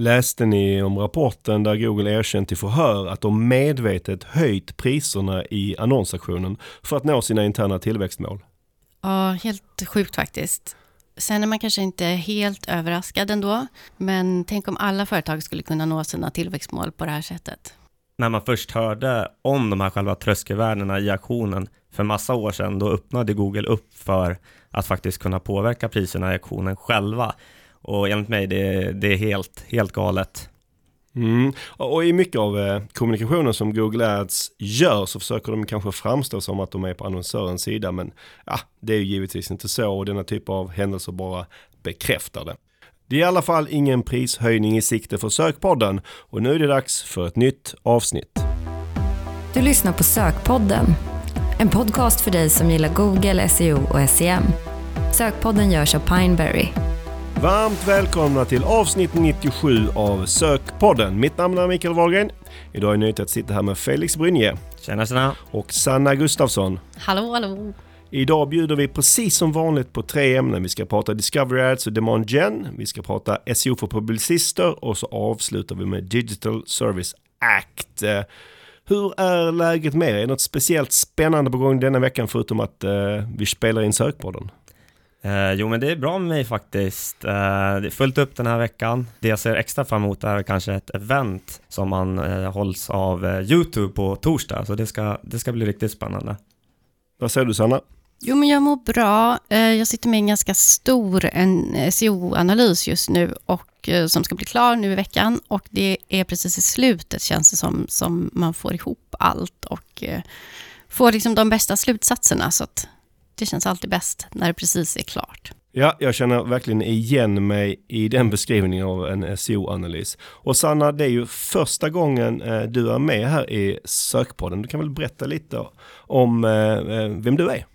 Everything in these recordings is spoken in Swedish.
Läste ni om rapporten där Google erkänt i förhör att de medvetet höjt priserna i annonsaktionen för att nå sina interna tillväxtmål? Ja, helt sjukt faktiskt. Sen är man kanske inte helt överraskad ändå, men tänk om alla företag skulle kunna nå sina tillväxtmål på det här sättet. När man först hörde om de här själva tröskelvärdena i auktionen för massa år sedan, då öppnade Google upp för att faktiskt kunna påverka priserna i auktionen själva. Och enligt mig, det, det är helt, helt galet. Mm. Och i mycket av eh, kommunikationen som Google Ads gör så försöker de kanske framstå som att de är på annonsörens sida men ja, det är ju givetvis inte så och denna typ av händelser bara bekräftar det. Det är i alla fall ingen prishöjning i sikte för Sökpodden och nu är det dags för ett nytt avsnitt. Du lyssnar på Sökpodden, en podcast för dig som gillar Google, SEO och SEM. Sökpodden görs av Pineberry Varmt välkomna till avsnitt 97 av Sökpodden. Mitt namn är Mikael Wahlgren. Idag är jag nöjd att sitta här med Felix Brynje. Tjena, tjena. Och Sanna Gustafsson. Hallå, hallå. Idag bjuder vi precis som vanligt på tre ämnen. Vi ska prata Discovery Ads och Demand Gen. Vi ska prata SEO för publicister och så avslutar vi med Digital Service Act. Eh, hur är läget med er? Är det något speciellt spännande på gång denna veckan förutom att eh, vi spelar in Sökpodden? Eh, jo, men det är bra med mig faktiskt. Eh, det är fullt upp den här veckan. Det jag ser extra fram emot är kanske ett event som man eh, hålls av eh, YouTube på torsdag, så det ska, det ska bli riktigt spännande. Vad säger du Sanna? Jo, men jag mår bra. Eh, jag sitter med en ganska stor SEO-analys just nu och eh, som ska bli klar nu i veckan och det är precis i slutet känns det som, som man får ihop allt och eh, får liksom de bästa slutsatserna så att det känns alltid bäst när det precis är klart. Ja, jag känner verkligen igen mig i den beskrivningen av en SEO-analys. Och Sanna, det är ju första gången eh, du är med här i Sökpodden. Du kan väl berätta lite om eh, eh, vem du är?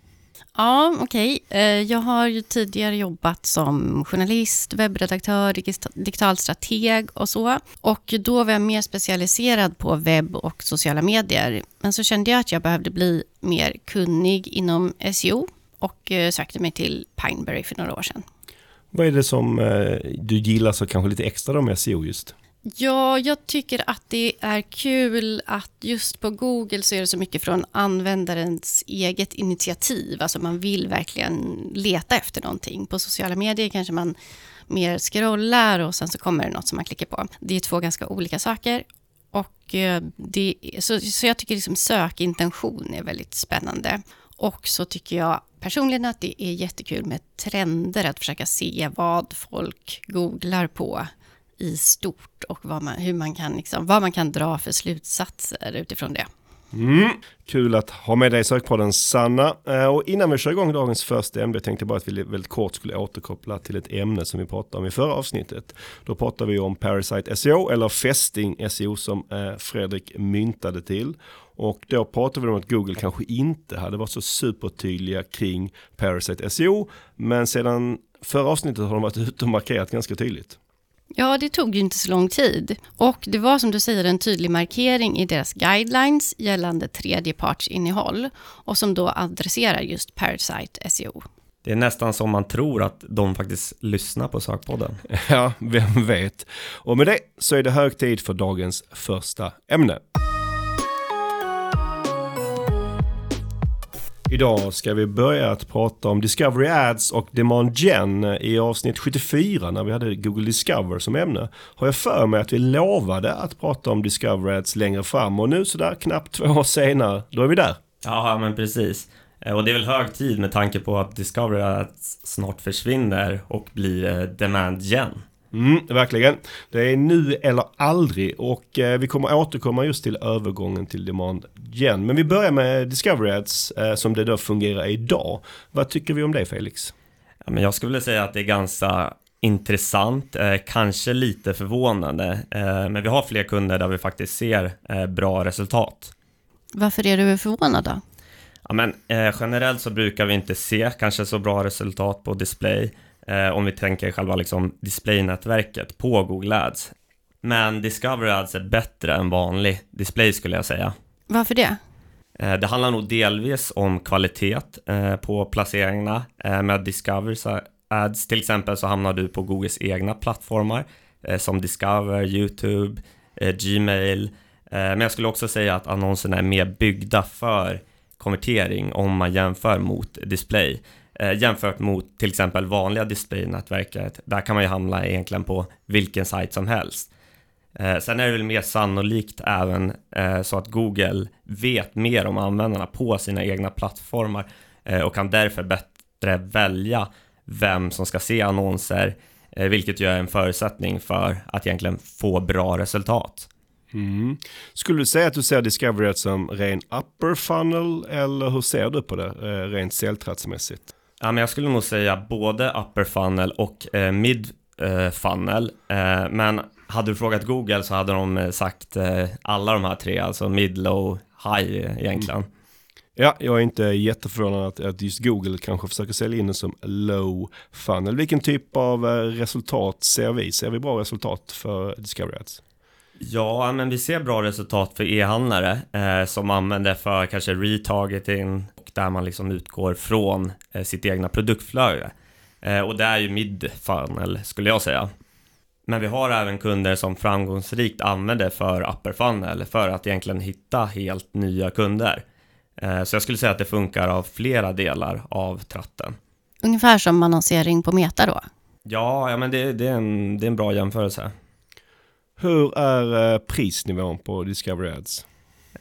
Ja, okej. Okay. Jag har ju tidigare jobbat som journalist, webbredaktör, digital strateg och så. Och då var jag mer specialiserad på webb och sociala medier. Men så kände jag att jag behövde bli mer kunnig inom SEO och eh, sökte mig till Pineberry för några år sedan. Vad är det som eh, du gillar så kanske lite extra med SEO just? Ja, jag tycker att det är kul att just på Google så är det så mycket från användarens eget initiativ. Alltså man vill verkligen leta efter någonting. På sociala medier kanske man mer scrollar och sen så kommer det något som man klickar på. Det är två ganska olika saker. Och eh, det, så, så jag tycker liksom sökintention är väldigt spännande. Och så tycker jag personligen att det är jättekul med trender, att försöka se vad folk googlar på i stort och vad man, hur man kan, liksom, vad man kan dra för slutsatser utifrån det. Mm. Kul att ha med dig i sökpodden Sanna. Eh, och innan vi kör igång dagens första ämne tänkte jag bara att vi väldigt kort skulle återkoppla till ett ämne som vi pratade om i förra avsnittet. Då pratade vi om Parasite SEO eller fästing SEO som eh, Fredrik myntade till. Och då pratade vi om att Google kanske inte hade varit så supertydliga kring Parasite SEO. Men sedan förra avsnittet har de varit ute och markerat ganska tydligt. Ja, det tog ju inte så lång tid. Och det var som du säger en tydlig markering i deras guidelines gällande tredjepartsinnehåll och som då adresserar just Parasite SEO. Det är nästan som man tror att de faktiskt lyssnar på Sökpodden. Ja, vem vet. Och med det så är det hög tid för dagens första ämne. Idag ska vi börja att prata om Discovery Ads och Demand Gen i avsnitt 74 när vi hade Google Discover som ämne. Har jag för mig att vi lovade att prata om Discovery Ads längre fram och nu sådär knappt två år senare, då är vi där. Ja, men precis. Eh, och det är väl hög tid med tanke på att Discovery Ads snart försvinner och blir eh, Demand Gen. Mm, verkligen. Det är nu eller aldrig och eh, vi kommer återkomma just till övergången till Demand Gen. Men vi börjar med Discovery Ads eh, som det då fungerar idag. Vad tycker vi om det Felix? Ja, men jag skulle vilja säga att det är ganska intressant, eh, kanske lite förvånande, eh, men vi har fler kunder där vi faktiskt ser eh, bra resultat. Varför är du förvånad då? Ja, men, eh, generellt så brukar vi inte se kanske så bra resultat på display eh, om vi tänker själva liksom displaynätverket på Google Ads. Men Discovery Ads är bättre än vanlig display skulle jag säga. Varför det? Eh, det handlar nog delvis om kvalitet eh, på placeringarna. Eh, med Discovery Ads till exempel så hamnar du på Googles egna plattformar eh, som Discover, YouTube, eh, Gmail. Men jag skulle också säga att annonserna är mer byggda för konvertering om man jämför mot display. Eh, jämfört mot till exempel vanliga displaynätverket, där kan man ju hamna egentligen på vilken sajt som helst. Eh, sen är det väl mer sannolikt även eh, så att Google vet mer om användarna på sina egna plattformar och kan därför bättre välja vem som ska se annonser, eh, vilket ju är en förutsättning för att egentligen få bra resultat. Mm. Skulle du säga att du ser Discovery som ren upper funnel eller hur ser du på det eh, rent säljtrattsmässigt? Ja, men jag skulle nog säga både upper funnel och eh, mid eh, funnel. Eh, men hade du frågat Google så hade de eh, sagt alla de här tre, alltså mid, low, high egentligen. Mm. Ja, jag är inte jätteförvånad att, att just Google kanske försöker sälja in det som low funnel. Vilken typ av eh, resultat ser vi? Ser vi bra resultat för Discovery Ads? Ja, men vi ser bra resultat för e-handlare eh, som använder för kanske retargeting där man liksom utgår från eh, sitt egna produktflöde. Eh, och det är ju mid funnel skulle jag säga. Men vi har även kunder som framgångsrikt använder för upper funnel för att egentligen hitta helt nya kunder. Eh, så jag skulle säga att det funkar av flera delar av tratten. Ungefär som annonsering på Meta då? Ja, ja men det, det, är en, det är en bra jämförelse. Hur är eh, prisnivån på Discovery Ads?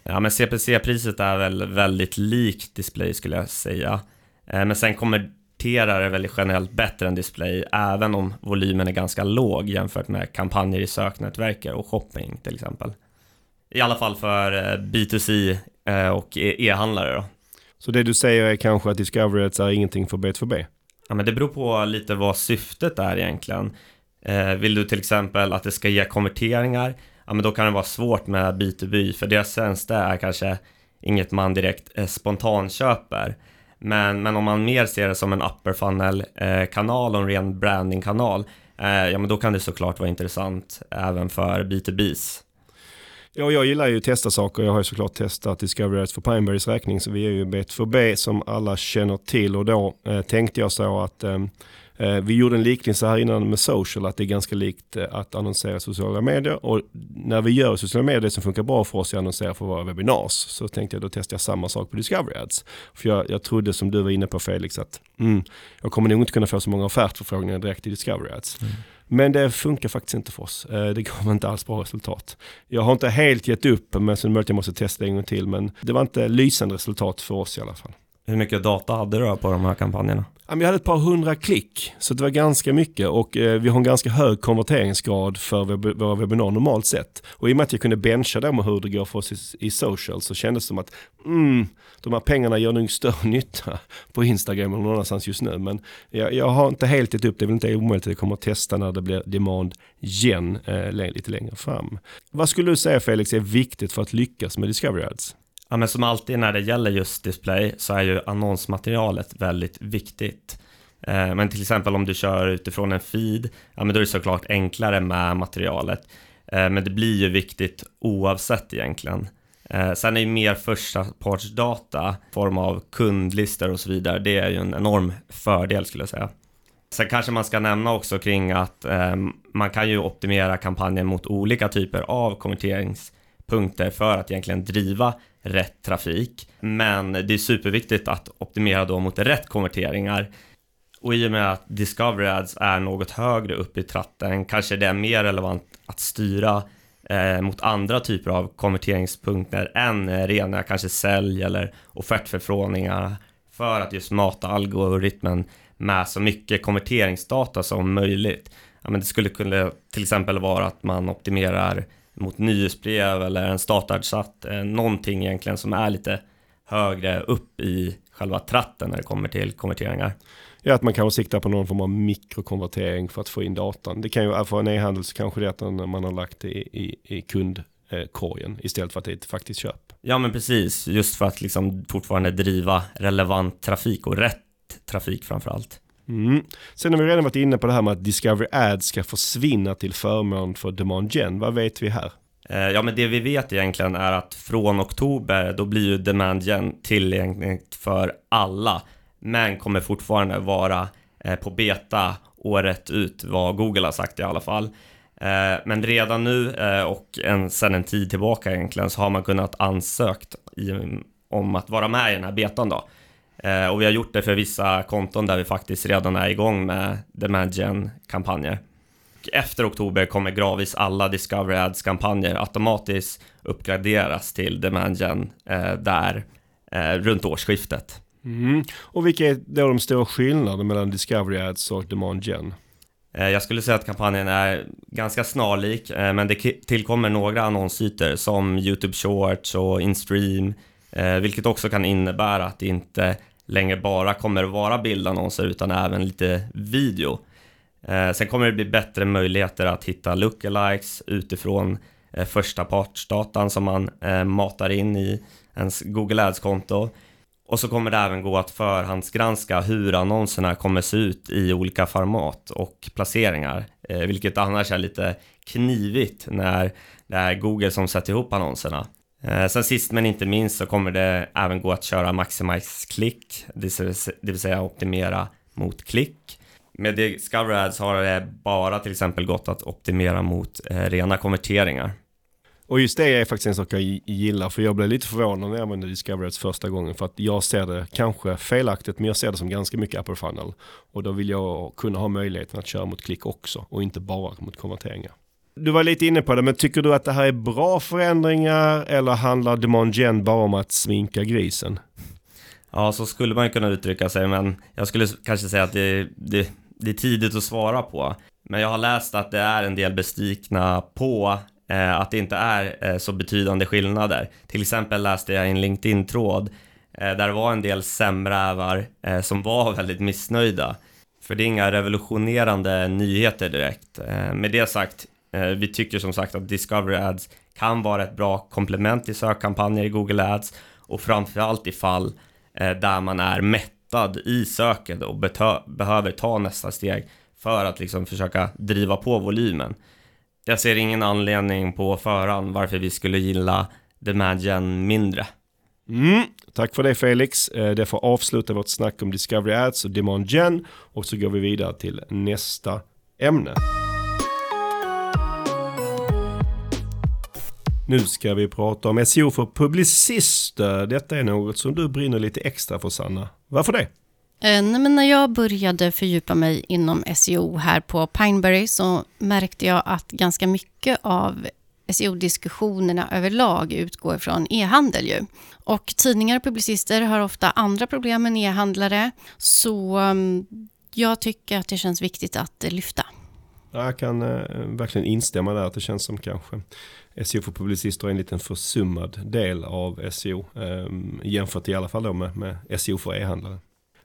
Ja, men CPC-priset är väl väldigt likt display skulle jag säga. Eh, men sen konverterar det väldigt generellt bättre än display, även om volymen är ganska låg jämfört med kampanjer i söknätverket och shopping till exempel. I alla fall för B2C Eh, och e- e-handlare då. Så det du säger är kanske att Discovery Ads är ingenting för B2B? Ja, men det beror på lite vad syftet är egentligen. Eh, vill du till exempel att det ska ge konverteringar, ja men då kan det vara svårt med B2B, för deras tjänster är kanske inget man direkt eh, spontanköper. Men, men om man mer ser det som en upper funnel-kanal eh, och en ren branding-kanal, eh, ja men då kan det såklart vara intressant även för B2Bs. Ja, jag gillar ju att testa saker. Jag har ju såklart testat Discovery Ads för Pineberrys räkning. Så vi är ju B2B som alla känner till. Och då eh, tänkte jag så att eh, vi gjorde en liknelse här innan med social. Att det är ganska likt eh, att annonsera sociala medier. Och när vi gör sociala medier, det som funkar bra för oss är att annonsera för våra webinars. Så tänkte jag då testar jag samma sak på Discovery Ads. För jag, jag trodde som du var inne på Felix att mm, jag kommer nog inte kunna få så många offertförfrågningar direkt i Discovery Ads. Mm. Men det funkar faktiskt inte för oss. Eh, det gav inte alls bra resultat. Jag har inte helt gett upp, men så möjligt jag måste testa en gång till. Men det var inte lysande resultat för oss i alla fall. Hur mycket data hade du på de här kampanjerna? Vi hade ett par hundra klick, så det var ganska mycket och eh, vi har en ganska hög konverteringsgrad för våra webbinar normalt sett. Och i och med att jag kunde bencha dem och hur det går för oss i, social så kändes det som att mm, de här pengarna gör nog större nytta på Instagram eller någon annanstans just nu. Men jag, jag har inte helt gett upp, det är väl inte omöjligt att jag kommer att testa när det blir demand igen eh, lite längre fram. Vad skulle du säga Felix är viktigt för att lyckas med Discovery Ads? Ja, men som alltid när det gäller just display så är ju annonsmaterialet väldigt viktigt. Eh, men till exempel om du kör utifrån en feed, ja men då är det såklart enklare med materialet. Eh, men det blir ju viktigt oavsett egentligen. Eh, sen är ju mer första partsdata, form av kundlistor och så vidare, det är ju en enorm fördel skulle jag säga. Sen kanske man ska nämna också kring att eh, man kan ju optimera kampanjen mot olika typer av konverterings punkter för att egentligen driva rätt trafik. Men det är superviktigt att optimera då mot rätt konverteringar. Och i och med att Discovery Ads är något högre upp i tratten kanske det är mer relevant att styra eh, mot andra typer av konverteringspunkter än eh, rena kanske sälj eller offertförfrågningar för att just mata algoritmen med så mycket konverteringsdata som möjligt. Ja, men det skulle kunna till exempel vara att man optimerar mot nyhetsbrev eller en startadsatt, eh, någonting egentligen som är lite högre upp i själva tratten när det kommer till konverteringar. Ja, att man kanske siktar på någon form av mikrokonvertering för att få in datan. Det kan ju, för en e-handel så kanske det är att man har lagt det i, i, i kundkorgen istället för att det är ett faktiskt köp. Ja, men precis. Just för att liksom fortfarande driva relevant trafik och rätt trafik framför allt. Mm. Sen har vi redan varit inne på det här med att Discovery Ads ska försvinna till förmån för Demand Gen. Vad vet vi här? Eh, ja, men det vi vet egentligen är att från oktober, då blir ju Demand Gen tillgängligt för alla, men kommer fortfarande vara eh, på beta året ut, vad Google har sagt i alla fall. Eh, men redan nu och en, sedan en tid tillbaka egentligen så har man kunnat ansökt i, om att vara med i den här betan då. Eh, och vi har gjort det för vissa konton där vi faktiskt redan är igång med Demand Gen-kampanjer. Efter oktober kommer gradvis alla Discovery Ads-kampanjer automatiskt uppgraderas till Demand Gen eh, där eh, runt årsskiftet. Mm. Och vilka är då de stora skillnaderna mellan Discovery Ads och Demand Gen? Eh, jag skulle säga att kampanjen är ganska snarlik, eh, men det tillkommer några annonsytor som YouTube Shorts och InStream, eh, vilket också kan innebära att det inte längre bara kommer att vara bildannonser utan även lite video. Eh, sen kommer det bli bättre möjligheter att hitta lookalikes utifrån eh, första partsdatan som man eh, matar in i ens Google Ads-konto. Och så kommer det även gå att förhandsgranska hur annonserna kommer se ut i olika format och placeringar, eh, vilket annars är lite knivigt när det är Google som sätter ihop annonserna. Eh, sen sist men inte minst så kommer det även gå att köra Maximize klick, det vill säga optimera mot klick. Med Discover Ads har det bara till exempel gått att optimera mot eh, rena konverteringar. Och just det är faktiskt en sak jag gillar, för jag blev lite förvånad när jag använde Discover Ads första gången, för att jag ser det kanske felaktigt, men jag ser det som ganska mycket upper funnel. Och då vill jag kunna ha möjligheten att köra mot klick också, och inte bara mot konverteringar. Du var lite inne på det, men tycker du att det här är bra förändringar, eller handlar Demand Gen bara om att sminka grisen? Ja, så skulle man kunna uttrycka sig, men jag skulle kanske säga att det, det, det är tidigt att svara på. Men jag har läst att det är en del besvikna på eh, att det inte är eh, så betydande skillnader. Till exempel läste jag i en LinkedIn-tråd eh, där det var en del sämrävar eh, som var väldigt missnöjda. För det är inga revolutionerande nyheter direkt. Eh, med det sagt, Eh, vi tycker som sagt att Discovery Ads kan vara ett bra komplement till sökkampanjer i Google Ads och framförallt i fall eh, där man är mättad i söket och behöver ta nästa steg för att liksom försöka driva på volymen. Jag ser ingen anledning på förhand varför vi skulle gilla Demagen mindre. Mm, tack för det Felix. Eh, det får avsluta vårt snack om Discovery Ads och Demand Gen och så går vi vidare till nästa ämne. Nu ska vi prata om SEO för publicister. Detta är något som du brinner lite extra för Sanna. Varför det? Eh, nej, men när jag började fördjupa mig inom SEO här på Pineberry så märkte jag att ganska mycket av SEO-diskussionerna överlag utgår från e-handel. Ju. Och tidningar och publicister har ofta andra problem än e-handlare. Så mm, jag tycker att det känns viktigt att lyfta. Jag kan eh, verkligen instämma där att det känns som kanske SEO för publicister är en liten försummad del av SEO. Eh, jämfört i alla fall då med, med SEO för e-handlare.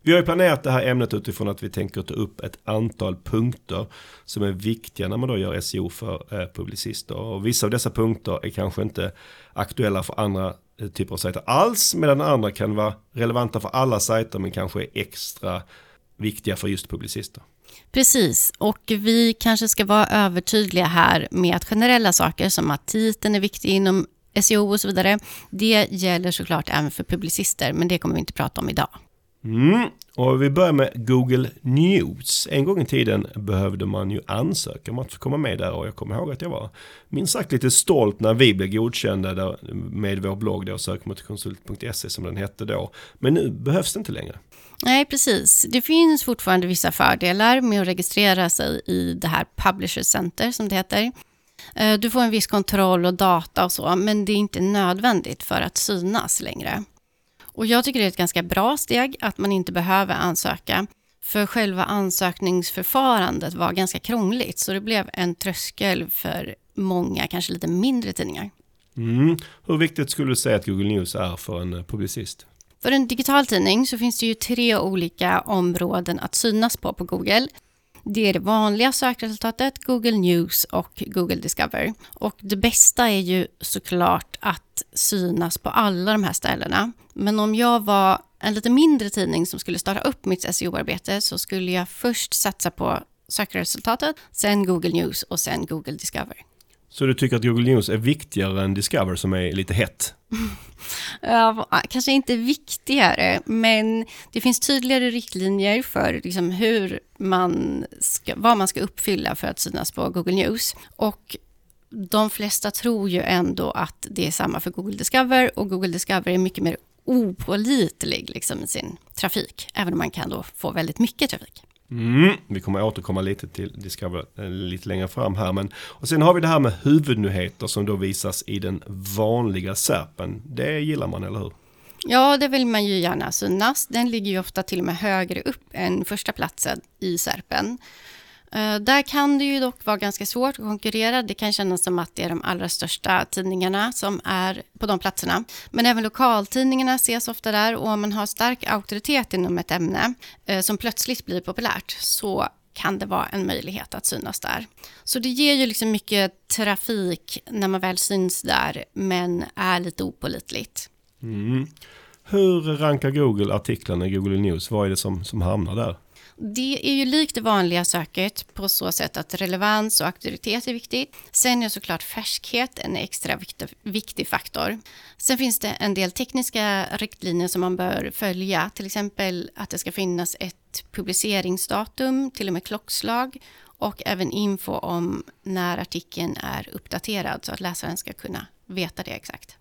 Vi har ju planerat det här ämnet utifrån att vi tänker ta upp ett antal punkter som är viktiga när man då gör SEO för eh, publicister. Och vissa av dessa punkter är kanske inte aktuella för andra eh, typer av sajter alls, medan andra kan vara relevanta för alla sajter men kanske är extra viktiga för just publicister. Precis, och vi kanske ska vara övertydliga här med att generella saker som att titeln är viktig inom SEO och så vidare, det gäller såklart även för publicister, men det kommer vi inte prata om idag. Mm. Och vi börjar med Google News. En gång i tiden behövde man ju ansöka om att få komma med där och jag kommer ihåg att jag var minst sagt lite stolt när vi blev godkända där med vår blogg då, sökmotorkonsult.se som den hette då. Men nu behövs det inte längre. Nej, precis. Det finns fortfarande vissa fördelar med att registrera sig i det här Publisher Center som det heter. Eh, du får en viss kontroll och data och så, men det är inte nödvändigt för att synas längre. Och jag tycker det är ett ganska bra steg att man inte behöver ansöka. För själva ansökningsförfarandet var ganska krångligt så det blev en tröskel för många, kanske lite mindre tidningar. Mm. Hur viktigt skulle du säga att Google News är för en publicist? För en digital tidning så finns det ju tre olika områden att synas på på Google. Det är det vanliga sökresultatet, Google News och Google Discover. Och det bästa är ju såklart att synas på alla de här ställena. Men om jag var en lite mindre tidning som skulle starta upp mitt SEO-arbete så skulle jag först satsa på sökresultatet, sen Google News och sen Google Discover. Så du tycker att Google News är viktigare än Discover som är lite hett? Ja, kanske inte viktigare, men det finns tydligare riktlinjer för liksom hur man ska, vad man ska uppfylla för att synas på Google News. Och de flesta tror ju ändå att det är samma för Google Discover och Google Discover är mycket mer opålitlig liksom, i sin trafik, även om man kan då få väldigt mycket trafik. Mm, vi kommer återkomma lite till Discover eh, lite längre fram här. Men, och sen har vi det här med huvudnyheter som då visas i den vanliga SERPen. Det gillar man, eller hur? Ja, det vill man ju gärna synas. Den ligger ju ofta till och med högre upp än första platsen i SERPen. Uh, där kan det ju dock vara ganska svårt att konkurrera. Det kan kännas som att det är de allra största tidningarna som är på de platserna. Men även lokaltidningarna ses ofta där och om man har stark auktoritet inom ett ämne uh, som plötsligt blir populärt så kan det vara en möjlighet att synas där. Så det ger ju liksom mycket trafik när man väl syns där, men är lite opolitligt. Mm. Hur rankar Google artiklarna i Google News? Vad är det som, som hamnar där? Det är ju likt det vanliga söket på så sätt att relevans och auktoritet är viktigt. Sen är såklart färskhet en extra viktig faktor. Sen finns det en del tekniska riktlinjer som man bör följa, till exempel att det ska finnas ett publiceringsdatum, till och med klockslag och även info om när artikeln är uppdaterad så att läsaren ska kunna veta det exakt.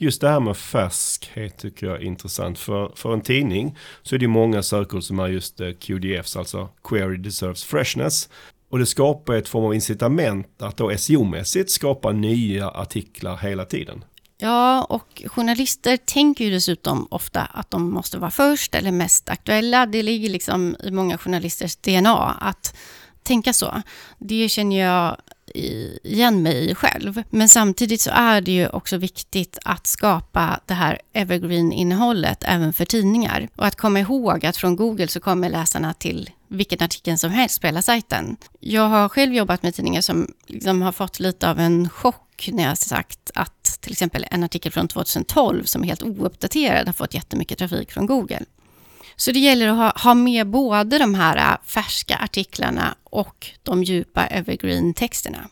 Just det här med färskhet tycker jag är intressant. För, för en tidning så är det många sökord som är just eh, QDFs, alltså Query Deserves Freshness. Och det skapar ett form av incitament att då SEO-mässigt skapa nya artiklar hela tiden. Ja, och journalister tänker ju dessutom ofta att de måste vara först eller mest aktuella. Det ligger liksom i många journalisters DNA att tänka så. Det känner jag igen mig i själv. Men samtidigt så är det ju också viktigt att skapa det här evergreen-innehållet även för tidningar. Och att komma ihåg att från Google så kommer läsarna till vilken artikel som helst på hela sajten. Jag har själv jobbat med tidningar som liksom har fått lite av en chock när jag har sagt att till exempel en artikel från 2012 som är helt ouppdaterad har fått jättemycket trafik från Google. Så det gäller att ha, ha med både de här äh, färska artiklarna och de djupa evergreen-texterna.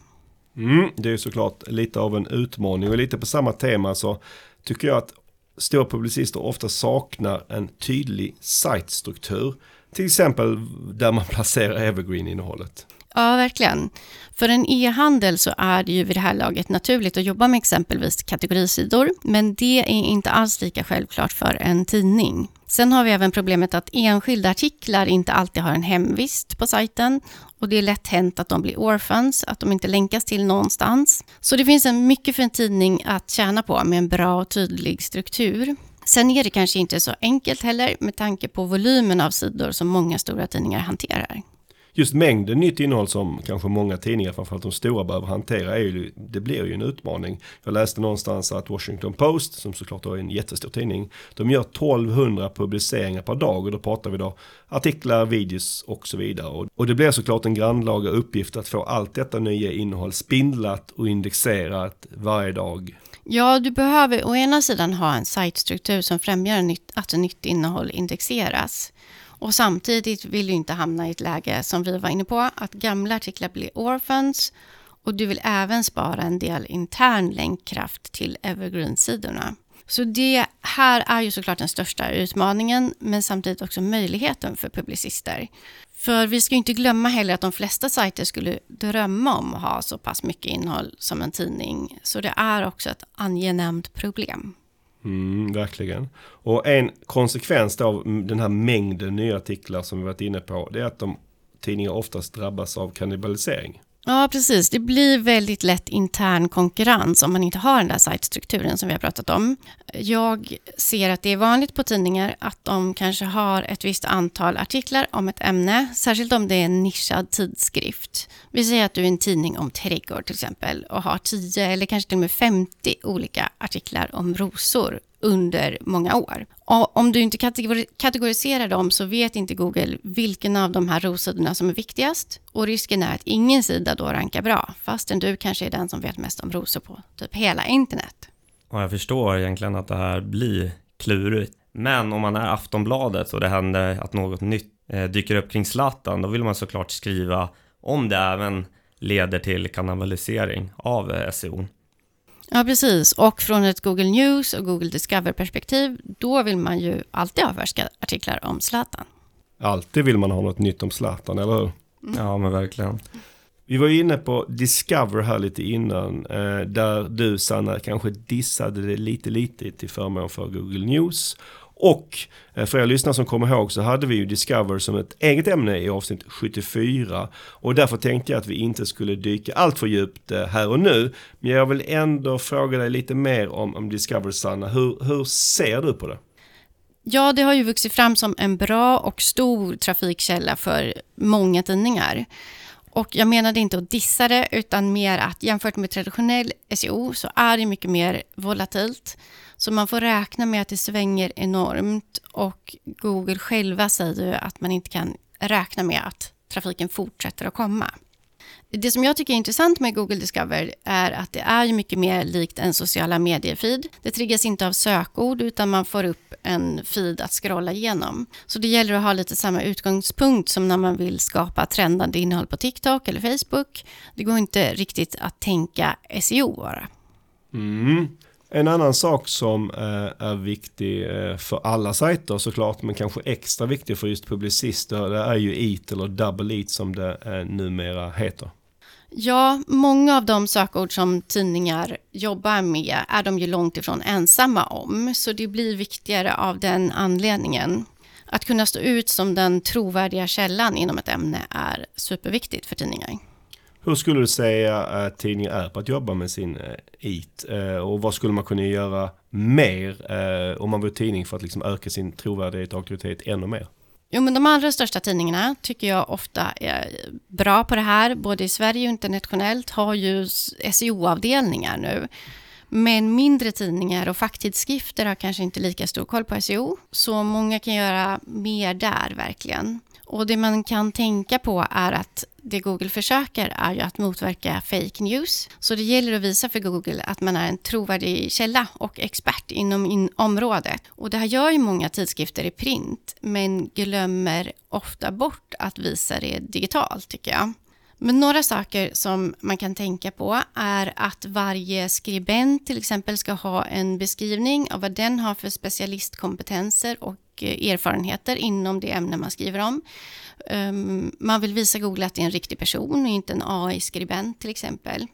Mm, det är såklart lite av en utmaning och lite på samma tema så tycker jag att stora publicister ofta saknar en tydlig sajtstruktur. Till exempel där man placerar evergreen-innehållet. Ja, verkligen. För en e-handel så är det ju vid det här laget naturligt att jobba med exempelvis kategorisidor, men det är inte alls lika självklart för en tidning. Sen har vi även problemet att enskilda artiklar inte alltid har en hemvist på sajten och det är lätt hänt att de blir orphans, att de inte länkas till någonstans. Så det finns en mycket för en tidning att tjäna på med en bra och tydlig struktur. Sen är det kanske inte så enkelt heller med tanke på volymen av sidor som många stora tidningar hanterar just mängden nytt innehåll som kanske många tidningar, framförallt de stora, behöver hantera, är ju, det blir ju en utmaning. Jag läste någonstans att Washington Post, som såklart är en jättestor tidning, de gör 1200 publiceringar per dag och då pratar vi då artiklar, videos och så vidare. Och, och det blir såklart en grannlaga uppgift att få allt detta nya innehåll spindlat och indexerat varje dag. Ja, du behöver å ena sidan ha en sajtstruktur som främjar att nytt innehåll indexeras. Och samtidigt vill du inte hamna i ett läge som vi var inne på, att gamla artiklar blir orphans och du vill även spara en del intern länkkraft till evergreen-sidorna. Så det här är ju såklart den största utmaningen, men samtidigt också möjligheten för publicister. För vi ska inte glömma heller att de flesta sajter skulle drömma om att ha så pass mycket innehåll som en tidning, så det är också ett angenämt problem. Mm, verkligen. Och en konsekvens av den här mängden nya artiklar som vi varit inne på, det är att de tidningar oftast drabbas av kannibalisering. Ja, precis. Det blir väldigt lätt intern konkurrens om man inte har den där sajtstrukturen som vi har pratat om. Jag ser att det är vanligt på tidningar att de kanske har ett visst antal artiklar om ett ämne, särskilt om det är en nischad tidskrift. Vi säger att du är en tidning om trädgård till exempel och har 10 eller kanske till och med 50 olika artiklar om rosor under många år. Om du inte kategoriserar dem så vet inte Google vilken av de här rosidorna som är viktigast och risken är att ingen sida då rankar bra fastän du kanske är den som vet mest om rosor på typ hela internet. Och jag förstår egentligen att det här blir klurigt. Men om man är Aftonbladet och det händer att något nytt eh, dyker upp kring Zlatan, då vill man såklart skriva om det även leder till kanalisering av eh, SEO. Ja, precis. Och från ett Google News och Google Discover-perspektiv, då vill man ju alltid ha färska artiklar om Zlatan. Alltid vill man ha något nytt om Zlatan, eller hur? Ja, men verkligen. Vi var ju inne på Discover här lite innan, eh, där du Sanna kanske dissade det lite lite till förmån för Google News. Och eh, för er lyssnare som kommer ihåg så hade vi ju Discover som ett eget ämne i avsnitt 74. Och därför tänkte jag att vi inte skulle dyka allt för djupt eh, här och nu. Men jag vill ändå fråga dig lite mer om, om Discover Sanna. Hur, hur ser du på det? Ja, det har ju vuxit fram som en bra och stor trafikkälla för många tidningar. Och jag menade inte att dissa det, utan mer att jämfört med traditionell SEO så är det mycket mer volatilt. Så man får räkna med att det svänger enormt och Google själva säger ju att man inte kan räkna med att trafiken fortsätter att komma. Det som jag tycker är intressant med Google Discover är att det är mycket mer likt en sociala medier-feed. Det triggas inte av sökord utan man får upp en feed att scrolla igenom. Så det gäller att ha lite samma utgångspunkt som när man vill skapa trendande innehåll på TikTok eller Facebook. Det går inte riktigt att tänka SEO bara. Mm. En annan sak som eh, är viktig eh, för alla sajter såklart, men kanske extra viktig för just publicister, det är ju EAT eller Double EAT som det eh, numera heter. Ja, många av de sökord som tidningar jobbar med är de ju långt ifrån ensamma om, så det blir viktigare av den anledningen. Att kunna stå ut som den trovärdiga källan inom ett ämne är superviktigt för tidningar. Hur skulle du säga att tidningen är på att jobba med sin eh, IT? Eh, och vad skulle man kunna göra mer eh, om man var tidning för att liksom öka sin trovärdighet och auktoritet ännu mer? Jo, men de allra största tidningarna tycker jag ofta är bra på det här. Både i Sverige och internationellt har ju SEO-avdelningar nu. Men mindre tidningar och facktidskrifter har kanske inte lika stor koll på SEO. Så många kan göra mer där verkligen. Och det man kan tänka på är att det Google försöker är ju att motverka fake news. Så det gäller att visa för Google att man är en trovärdig källa och expert inom in området. Och det här gör ju många tidskrifter i print, men glömmer ofta bort att visa det digitalt tycker jag. Men några saker som man kan tänka på är att varje skribent till exempel ska ha en beskrivning av vad den har för specialistkompetenser och eh, erfarenheter inom det ämne man skriver om. Ehm, man vill visa Google att det är en riktig person och inte en AI-skribent till exempel.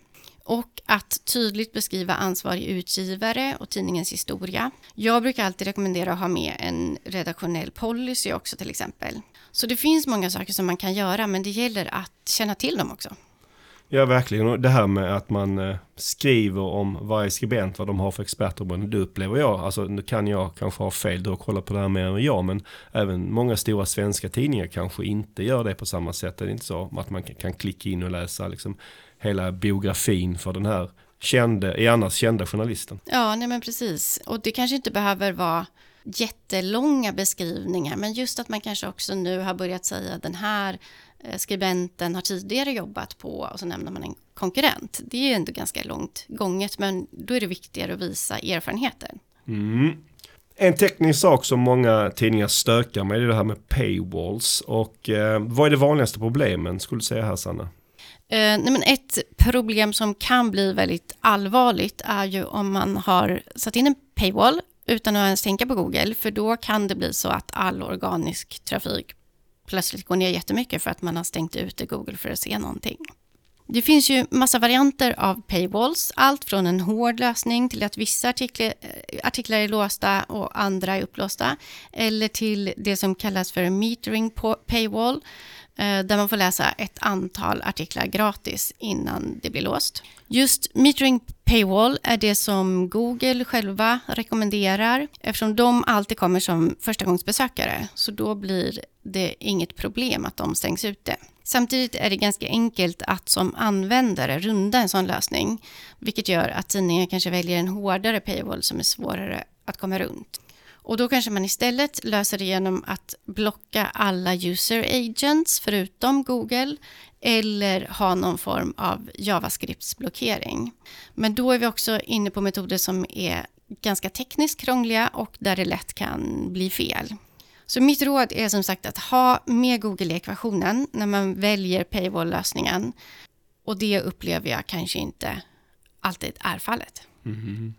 Och att tydligt beskriva ansvarig utgivare och tidningens historia. Jag brukar alltid rekommendera att ha med en redaktionell policy också till exempel. Så det finns många saker som man kan göra men det gäller att känna till dem också. Ja, verkligen. Och det här med att man eh, skriver om varje skribent, vad de har för expertområden, det upplever jag. Alltså, nu kan jag kanske ha fel, du har kollat på det här mer än jag, men även många stora svenska tidningar kanske inte gör det på samma sätt. Det är inte så att man kan klicka in och läsa liksom hela biografin för den här kände, i annars kända journalisten. Ja, nej men precis. Och det kanske inte behöver vara jättelånga beskrivningar, men just att man kanske också nu har börjat säga den här eh, skribenten har tidigare jobbat på och så nämner man en konkurrent. Det är ju ändå ganska långt gånget, men då är det viktigare att visa erfarenheter. Mm. En teknisk sak som många tidningar stökar med är det här med paywalls. Och eh, vad är det vanligaste problemen skulle du säga här Sanna? Eh, nej men ett problem som kan bli väldigt allvarligt är ju om man har satt in en paywall utan att ens tänka på Google, för då kan det bli så att all organisk trafik plötsligt går ner jättemycket för att man har stängt ute Google för att se någonting. Det finns ju massa varianter av paywalls, allt från en hård lösning till att vissa artiklar, eh, artiklar är låsta och andra är upplåsta, eller till det som kallas för metering paywall, Eh, där man får läsa ett antal artiklar gratis innan det blir låst. Just metering paywall är det som Google själva rekommenderar eftersom de alltid kommer som förstagångsbesökare. Så då blir det inget problem att de stängs ute. Samtidigt är det ganska enkelt att som användare runda en sån lösning, vilket gör att tidningen kanske väljer en hårdare paywall som är svårare att komma runt. Och då kanske man istället löser det genom att blocka alla user agents förutom Google eller ha någon form av JavaScript-blockering. Men då är vi också inne på metoder som är ganska tekniskt krångliga och där det lätt kan bli fel. Så mitt råd är som sagt att ha med Google i ekvationen när man väljer paywall-lösningen. Och det upplever jag kanske inte alltid är fallet. Mm.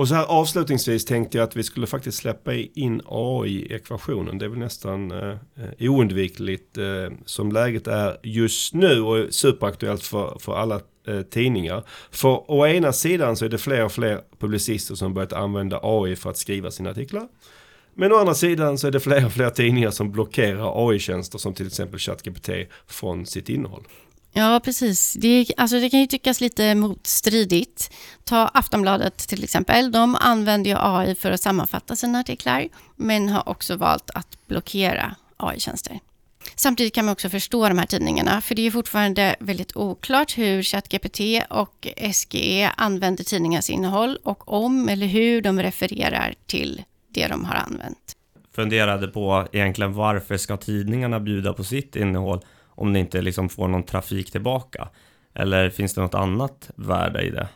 Och så här avslutningsvis tänkte jag att vi skulle faktiskt släppa in AI i ekvationen. Det är väl nästan eh, eh, oundvikligt eh, som läget är just nu och superaktuellt för, för alla eh, tidningar. För å ena sidan så är det fler och fler publicister som börjat använda AI för att skriva sina artiklar. Men å andra sidan så är det fler och fler tidningar som blockerar AI-tjänster som till exempel ChatGPT från sitt innehåll. Ja, precis. Det, alltså det kan ju tyckas lite motstridigt. Ta Aftonbladet till exempel. De använder ju AI för att sammanfatta sina artiklar, men har också valt att blockera AI-tjänster. Samtidigt kan man också förstå de här tidningarna, för det är fortfarande väldigt oklart hur ChatGPT och SGE använder tidningarnas innehåll och om eller hur de refererar till det de har använt. Funderade på egentligen varför ska tidningarna bjuda på sitt innehåll om det inte liksom får någon trafik tillbaka? Eller finns det något annat värde i det?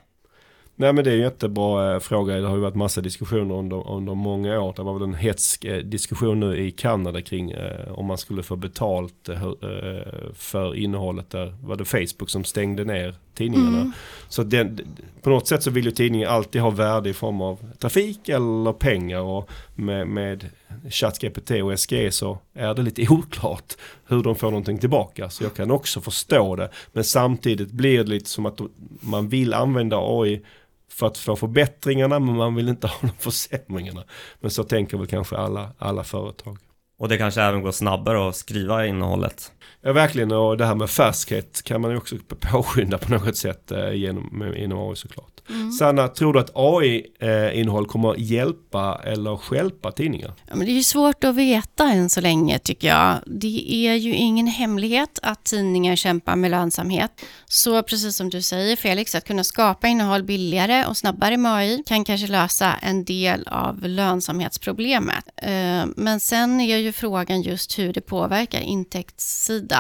Nej men det är en jättebra eh, fråga. Det har ju varit massa diskussioner under, under många år. Det var väl en hetsk eh, diskussion nu i Kanada kring eh, om man skulle få betalt eh, eh för innehållet där. Var det Facebook som stängde ner tidningarna. Mm. Så den, på något sätt så vill ju tidningen alltid ha värde i form av trafik eller pengar. Och med, med ChatGPT och SGE så är det lite oklart hur de får någonting tillbaka. Så jag kan också förstå det. Men samtidigt blir det lite som att man vill använda AI för att få förbättringarna men man vill inte ha de försämringarna. Men så tänker väl kanske alla, alla företag. Och det kanske även går snabbare att skriva innehållet. Ja verkligen och det här med färskhet kan man ju också påskynda på något sätt eh, genom, inom AI såklart. Mm. Sanna, tror du att AI-innehåll kommer hjälpa eller skälpa tidningar? Ja, men det är ju svårt att veta än så länge tycker jag. Det är ju ingen hemlighet att tidningar kämpar med lönsamhet. Så precis som du säger Felix, att kunna skapa innehåll billigare och snabbare med AI kan kanske lösa en del av lönsamhetsproblemet. Eh, men sen är ju frågan just hur det påverkar intäktssidan.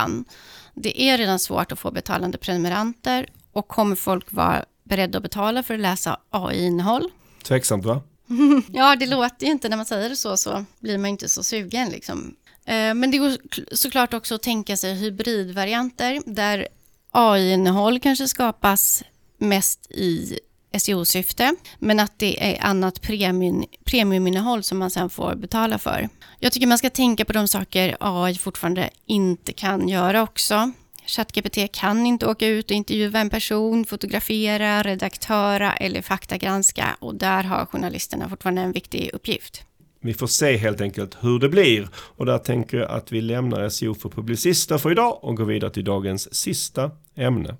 Det är redan svårt att få betalande prenumeranter och kommer folk vara beredda att betala för att läsa AI-innehåll. Tveksamt va? ja, det låter ju inte när man säger det så, så blir man inte så sugen liksom. Eh, men det går såklart också att tänka sig hybridvarianter där AI-innehåll kanske skapas mest i SEO-syfte, men att det är annat premium, premiuminnehåll som man sen får betala för. Jag tycker man ska tänka på de saker AI fortfarande inte kan göra också. ChatGPT kan inte åka ut och intervjua en person, fotografera, redaktöra eller faktagranska och där har journalisterna fortfarande en viktig uppgift. Vi får se helt enkelt hur det blir och där tänker jag att vi lämnar SEO för publicister för idag och går vidare till dagens sista ämne.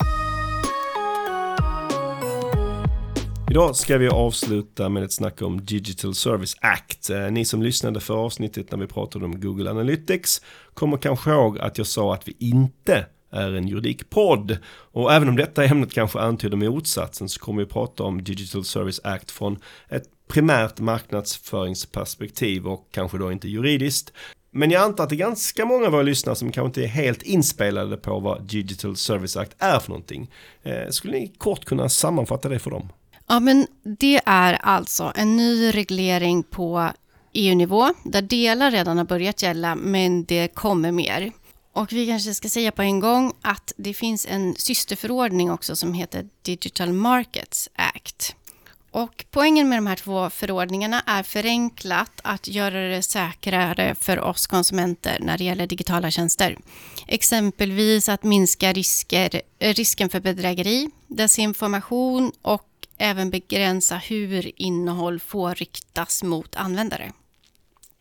Idag ska vi avsluta med ett snack om Digital Service Act. Eh, ni som lyssnade för avsnittet när vi pratade om Google Analytics kommer kanske ihåg att jag sa att vi inte är en juridikpodd. Och även om detta ämnet kanske antyder motsatsen så kommer vi prata om Digital Service Act från ett primärt marknadsföringsperspektiv och kanske då inte juridiskt. Men jag antar att det är ganska många av våra lyssnare som kanske inte är helt inspelade på vad Digital Service Act är för någonting. Eh, skulle ni kort kunna sammanfatta det för dem? Ja, men det är alltså en ny reglering på EU-nivå där delar redan har börjat gälla, men det kommer mer. Och vi kanske ska säga på en gång att det finns en systerförordning också som heter Digital Markets Act. Och poängen med de här två förordningarna är förenklat att göra det säkrare för oss konsumenter när det gäller digitala tjänster. Exempelvis att minska risker, risken för bedrägeri, desinformation och även begränsa hur innehåll får riktas mot användare.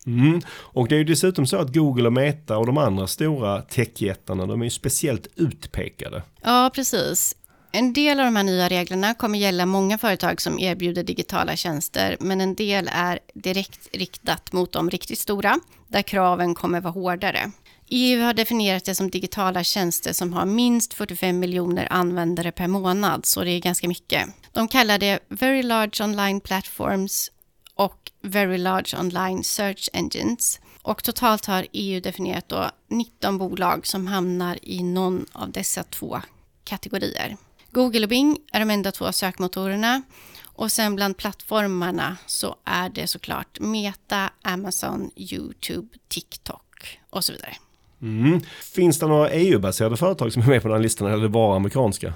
Mm. Och det är ju dessutom så att Google och Meta och de andra stora techjättarna, de är ju speciellt utpekade. Ja, precis. En del av de här nya reglerna kommer gälla många företag som erbjuder digitala tjänster, men en del är direkt riktat mot de riktigt stora, där kraven kommer vara hårdare. EU har definierat det som digitala tjänster som har minst 45 miljoner användare per månad, så det är ganska mycket. De kallar det Very Large Online Platforms och Very Large Online Search Engines. Och totalt har EU definierat då 19 bolag som hamnar i någon av dessa två kategorier. Google och Bing är de enda två sökmotorerna och sen bland plattformarna så är det såklart Meta, Amazon, YouTube, TikTok och så vidare. Mm. Finns det några EU-baserade företag som är med på den här listan eller är det bara amerikanska?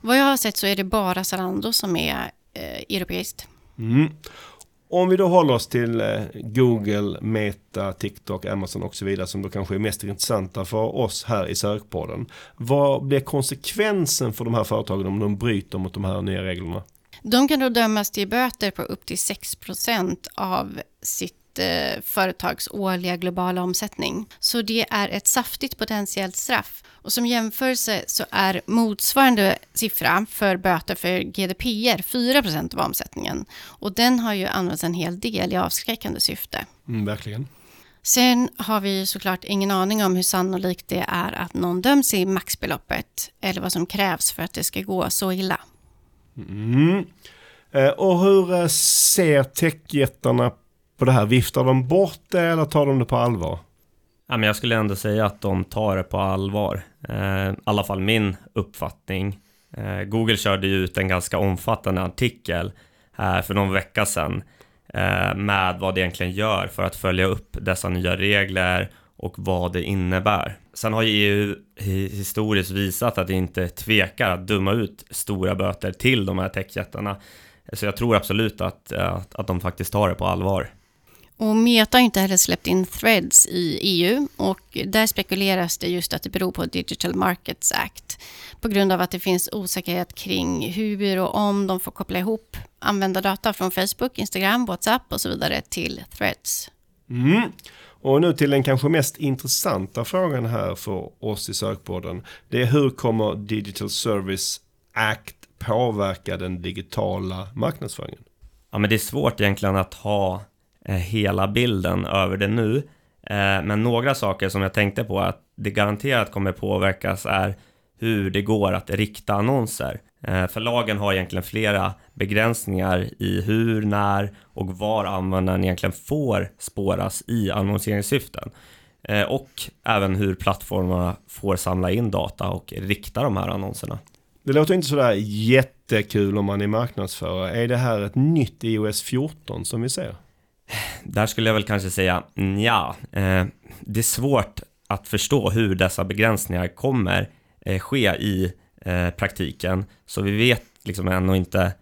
Vad jag har sett så är det bara Zalando som är eh, europeiskt. Mm. Om vi då håller oss till eh, Google, Meta, TikTok, Amazon och så vidare som då kanske är mest intressanta för oss här i sökpodden. Vad blir konsekvensen för de här företagen om de bryter mot de här nya reglerna? De kan då dömas till böter på upp till 6% av sitt eh, företags årliga globala omsättning. Så det är ett saftigt potentiellt straff. Och som jämförelse så är motsvarande siffra för böter för GDPR 4% av omsättningen. Och den har ju använts en hel del i avskräckande syfte. Mm, verkligen. Sen har vi såklart ingen aning om hur sannolikt det är att någon döms i maxbeloppet eller vad som krävs för att det ska gå så illa. Mm. Eh, och hur eh, ser techjättarna på det här? Viftar de bort det eller tar de det på allvar? Ja, men jag skulle ändå säga att de tar det på allvar. Eh, I alla fall min uppfattning. Eh, Google körde ju ut en ganska omfattande artikel eh, för någon vecka sedan eh, med vad det egentligen gör för att följa upp dessa nya regler och vad det innebär. Sen har ju EU historiskt visat att det inte tvekar att döma ut stora böter till de här techjättarna. Så jag tror absolut att, att, att de faktiskt tar det på allvar. Och Meta har inte heller släppt in threads i EU och där spekuleras det just att det beror på Digital Markets Act på grund av att det finns osäkerhet kring hur och om de får koppla ihop användardata från Facebook, Instagram, WhatsApp och så vidare till threads. Mm. Och nu till den kanske mest intressanta frågan här för oss i sökborden. Det är hur kommer Digital Service Act påverka den digitala marknadsföringen? Ja, men det är svårt egentligen att ha Eh, hela bilden över det nu. Eh, men några saker som jag tänkte på att det garanterat kommer påverkas är hur det går att rikta annonser. Eh, förlagen har egentligen flera begränsningar i hur, när och var användaren egentligen får spåras i annonseringssyften. Och även hur plattformarna får samla in data och rikta de här annonserna. Det låter inte sådär jättekul om man är marknadsförare. Är det här ett nytt iOS 14 som vi ser? Där skulle jag väl kanske säga ja. Eh, det är svårt att förstå hur dessa begränsningar kommer eh, ske i eh, praktiken. Så vi vet liksom ännu inte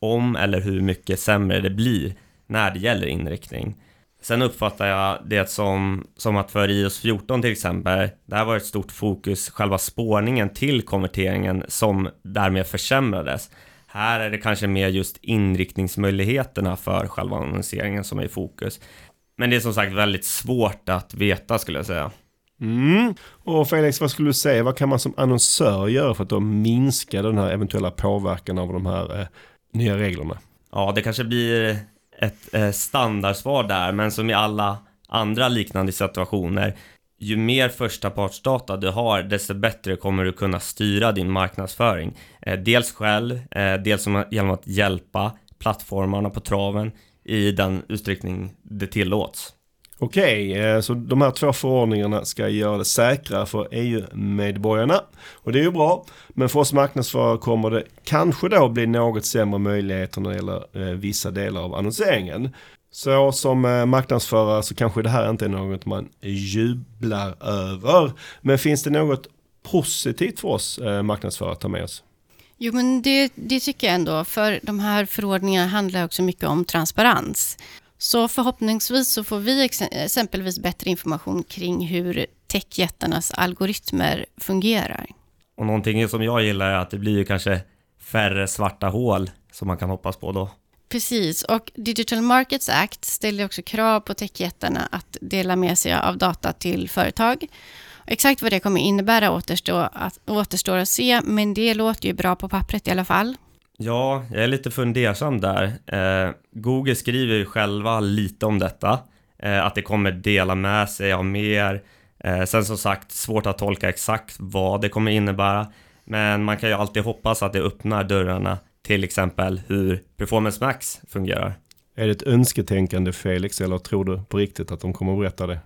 om eller hur mycket sämre det blir när det gäller inriktning. Sen uppfattar jag det som, som att för iOS 14 till exempel, där var ett stort fokus själva spårningen till konverteringen som därmed försämrades. Här är det kanske mer just inriktningsmöjligheterna för själva annonseringen som är i fokus. Men det är som sagt väldigt svårt att veta skulle jag säga. Mm. Och Felix, vad skulle du säga? Vad kan man som annonsör göra för att då minska den här eventuella påverkan av de här eh, nya reglerna? Ja, det kanske blir ett eh, standardsvar där, men som i alla andra liknande situationer ju mer förstapartsdata du har, desto bättre kommer du kunna styra din marknadsföring. Eh, dels själv, eh, dels genom att hjälpa plattformarna på traven i den utsträckning det tillåts. Okej, eh, så de här två förordningarna ska göra det säkrare för EU-medborgarna. Och det är ju bra. Men för oss marknadsförare kommer det kanske då bli något sämre möjligheter när det gäller vissa delar av annonseringen. Så som eh, marknadsförare så kanske det här inte är något man jublar över. Men finns det något positivt för oss eh, marknadsförare att ta med oss? Jo, men det, det tycker jag ändå, för de här förordningarna handlar också mycket om transparens. Så förhoppningsvis så får vi exempelvis bättre information kring hur techjättarnas algoritmer fungerar. Och någonting som jag gillar är att det blir ju kanske färre svarta hål som man kan hoppas på då. Precis, och Digital Markets Act ställer också krav på techjättarna att dela med sig av data till företag. Exakt vad det kommer innebära återstår att, återstår att se, men det låter ju bra på pappret i alla fall. Ja, jag är lite fundersam där. Eh, Google skriver ju själva lite om detta, eh, att det kommer dela med sig av mer. Eh, sen som sagt, svårt att tolka exakt vad det kommer innebära, men man kan ju alltid hoppas att det öppnar dörrarna till exempel hur Performance Max fungerar. Är det ett önsketänkande Felix eller tror du på riktigt att de kommer att berätta det?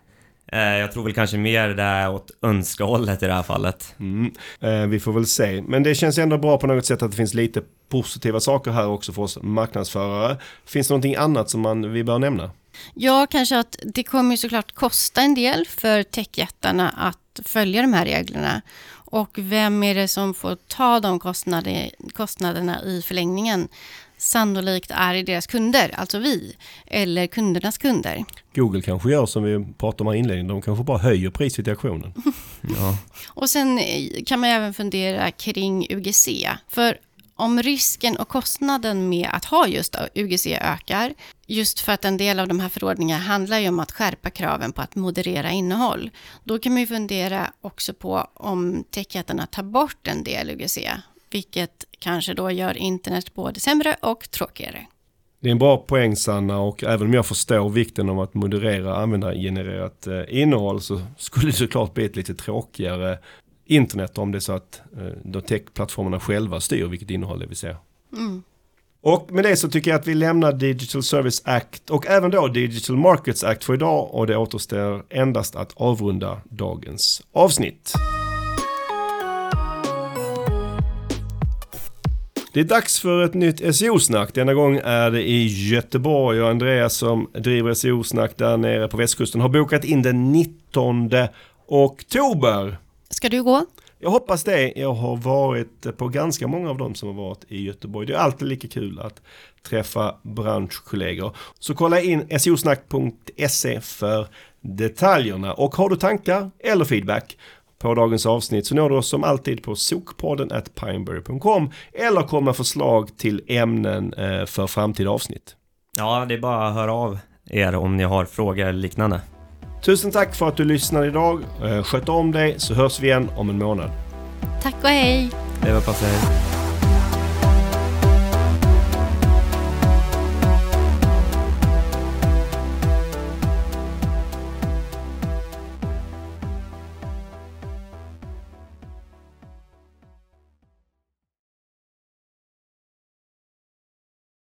Eh, jag tror väl kanske mer det är åt önskehållet i det här fallet. Mm. Eh, vi får väl se. Men det känns ändå bra på något sätt att det finns lite positiva saker här också för oss marknadsförare. Finns det någonting annat som man, vi bör nämna? Ja, kanske att det kommer såklart kosta en del för techjättarna att följa de här reglerna. Och vem är det som får ta de kostnader, kostnaderna i förlängningen? Sannolikt är det deras kunder, alltså vi, eller kundernas kunder. Google kanske gör som vi pratade om i inledningen, de kanske bara höjer priset i auktionen. Ja. Och sen kan man även fundera kring UGC. För om risken och kostnaden med att ha just UGC ökar, just för att en del av de här förordningarna handlar ju om att skärpa kraven på att moderera innehåll, då kan man ju fundera också på om techjättarna tar bort en del UGC, vilket kanske då gör internet både sämre och tråkigare. Det är en bra poäng Sanna och även om jag förstår vikten av att moderera användargenererat eh, innehåll så skulle det såklart bli ett lite tråkigare internet om det är så att eh, de techplattformarna själva styr vilket innehåll det vill säga. Mm. Och med det så tycker jag att vi lämnar Digital Service Act och även då Digital Markets Act för idag och det återstår endast att avrunda dagens avsnitt. Det är dags för ett nytt SEO-snack. Denna gång är det i Göteborg och Andreas som driver SEO-snack där nere på västkusten har bokat in den 19 oktober. Ska du gå? Jag hoppas det. Jag har varit på ganska många av dem som har varit i Göteborg. Det är alltid lika kul att träffa branschkollegor. Så kolla in seosnack.se för detaljerna. Och har du tankar eller feedback på dagens avsnitt så når du oss som alltid på sokpodden at pineberry.com eller kom med förslag till ämnen eh, för framtida avsnitt. ja, det är bara att höra av er om ni har frågor eller liknande. Tusen tack för att du lyssnade idag. Eh, Sköt om dig så hörs vi igen om en månad. Tack och hej! Det var på sig.